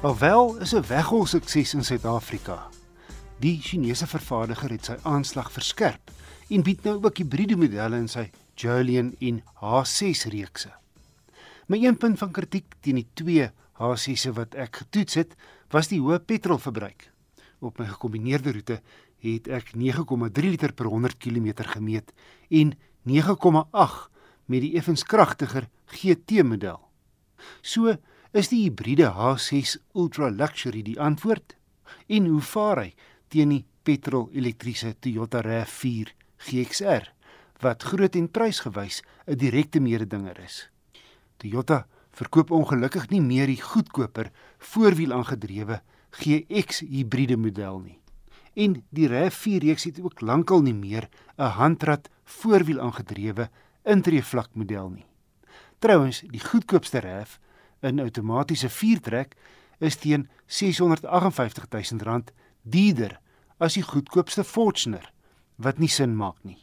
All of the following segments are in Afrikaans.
Alwel is 'n weggol sukses in Suid-Afrika. Die Chinese vervaardiger het sy aanslag verskerp en bied nou ook hibriede modelle in sy Julian en H6 reekse. My een punt van kritiek teen die twee H6se wat ek getoets het, was die hoë petrolverbruik. Op my gekombineerde roete het ek 9,3 liter per 100 km gemeet en 9,8 met die effens kragtiger GT model. So is die hibriede H6 Ultra Luxury die antwoord en hoe vaar hy teen die petrol-elektriese Toyota RAV4 GXR wat groot en prysgewys 'n direkte mededinger is. Toyota verkoop ongelukkig nie meer die goedkoper voorwiel aangedrewe GX hibriede model nie. En die RAV4 reeks het ook lankal nie meer 'n handrat voorwiel aangedrewe intree vlak model nie. Trouwens, die goedkoopste RAV, 'n outomatiese viertrek, is teen R658 000 duurder as die goedkoopste Fortuner, wat nie sin maak nie.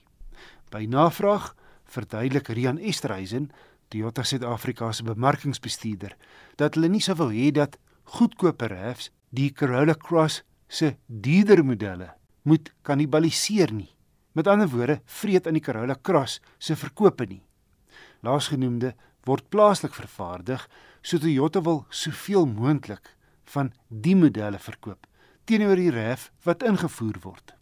By navraag verduidelik Rian Esterhuizen, Toyota Suid-Afrika se bemarkingsbestuurder, dat hulle nie sou wou hê dat goedkoper RAVs die Corolla Cross se duurder modelle moet kannibaliseer nie. Met ander woorde, vreet aan die Corolla Cross se verkope nie. Laasgenoemde word plaaslik vervaardig, so Toyota wil soveel moontlik van die modelle verkoop teenoor die RAV wat ingevoer word.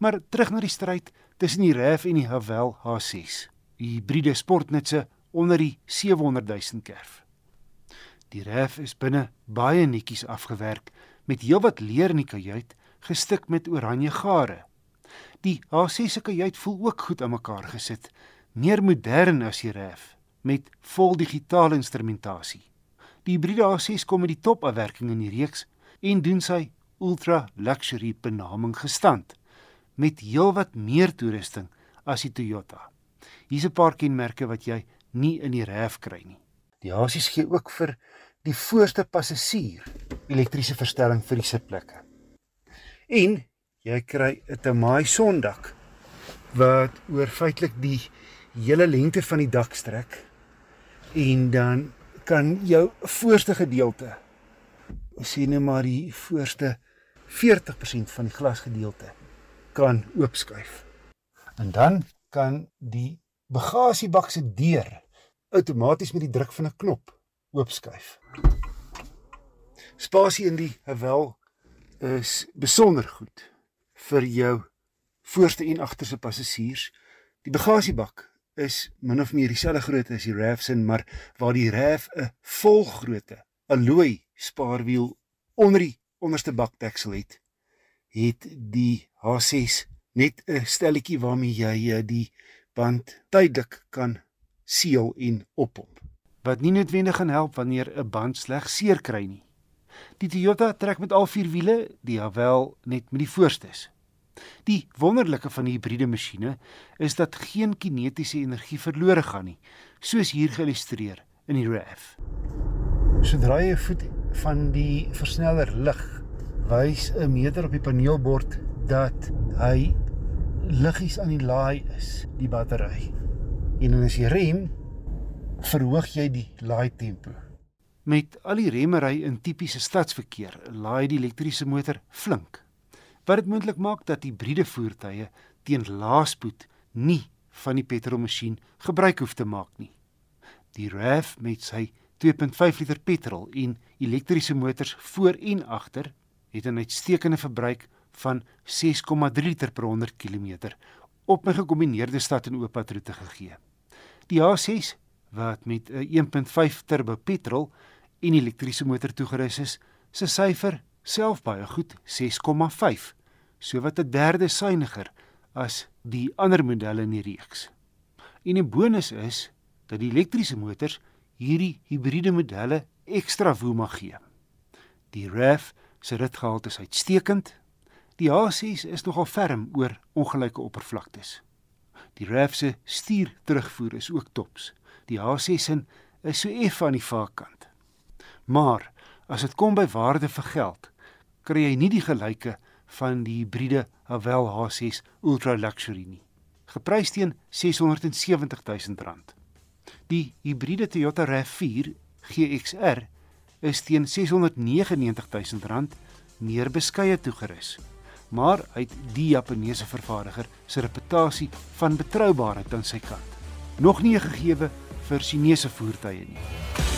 Maar terug na die stryd tussen die RAV en die Haval H6. Die hybride sportnutse onder die 700 000 kerf. Die RAV is binne baie netjies afgewerk met heelwat leer in die kajuit gestik met oranje gare. Die H6 se kajuit voel ook goed aan mekaar gesit, meer modern as die RAV met vol digitale instrumentasie. Die hybride A6 kom met die topafwerking in die reeks en doen sy ultra luxury benaming gestand met heelwat meer toerusting as die Toyota. Hier's 'n paar kenmerke wat jy nie in die RAV kry nie. Die A6 gee ook vir die voorste passasier elektriese verstelling vir die sitplekke. En jy kry 'n Tamai sondak wat oor feitelik die hele lengte van die dak strek en dan kan jou voorste gedeelte sien net maar die voorste 40% van die glasgedeelte kan oopskuif. En dan kan die bagasiebak se deur outomaties met die druk van 'n knop oopskuif. Spasie in die Haval is besonder goed vir jou voorste en agterste passasiers. Die bagasiebak is min of meer dieselfde grootte as die RAV se, maar waar die RAV 'n volgrootte alloy spaarwiel onder die onderste bakdeksel het, het die H6 net 'n stelletjie waarmee jy eh, die band tydelik kan seël en oppomp. Wat nie noodwendig gaan help wanneer 'n band sleg seer kry nie. Die Toyota trek met al vier wiele, die Haval net met die voorstes. Die wonderlike van die hibriede masjiene is dat geen kinetiese energie verlore gaan nie, soos hier geillustreer in die RAV. Sodra jy voet van die versneller lig, wys 'n meter op die paneelbord dat hy liggies aan die laai is, die battery. En dan as jy rem, verhoog jy die laai tempo. Met al die remmery in tipiese stadsverkeer, laai die elektriese motor flink wat dit moontlik maak dat hibriede voertuie teen laaspoed nie van die petrolmasjien gebruik hoef te maak nie. Die RAV met sy 2.5 liter petrol en elektriese motors voor en agter het 'n uitstekende verbruik van 6,3 liter per 100 km op 'n gekombineerde stad en oop padroete gegee. Die H6 wat met 'n 1.5 turbo petrol en elektriese motor toegerus is, se syfer self baie goed 6,5 sowat 'n derde suiwiger as die ander modelle in die reeks. En 'n bonus is dat die elektriese motors hierdie hibriede modelle ekstra woe mag gee. Die RAV se ritgehalte is uitstekend. Die H6 is nogal ferm oor ongelyke oppervlaktes. Die RAV se stuur terugvoer is ook tops. Die H6 is so eff aan die vaarkant. Maar as dit kom by waarde vir geld, kry jy nie die gelyke van die hibriede Haval H6 Ultra Luxury nie. Geprys teen R670 000. Die hibriede Toyota RAV4 GXR is teen R699 000 meer beskeie toegerus. Maar hy het die Japaneese vervaardiger se reputasie van betroubaarheid aan sy kant. Nog nie gegeewe vir Chinese voertuie nie.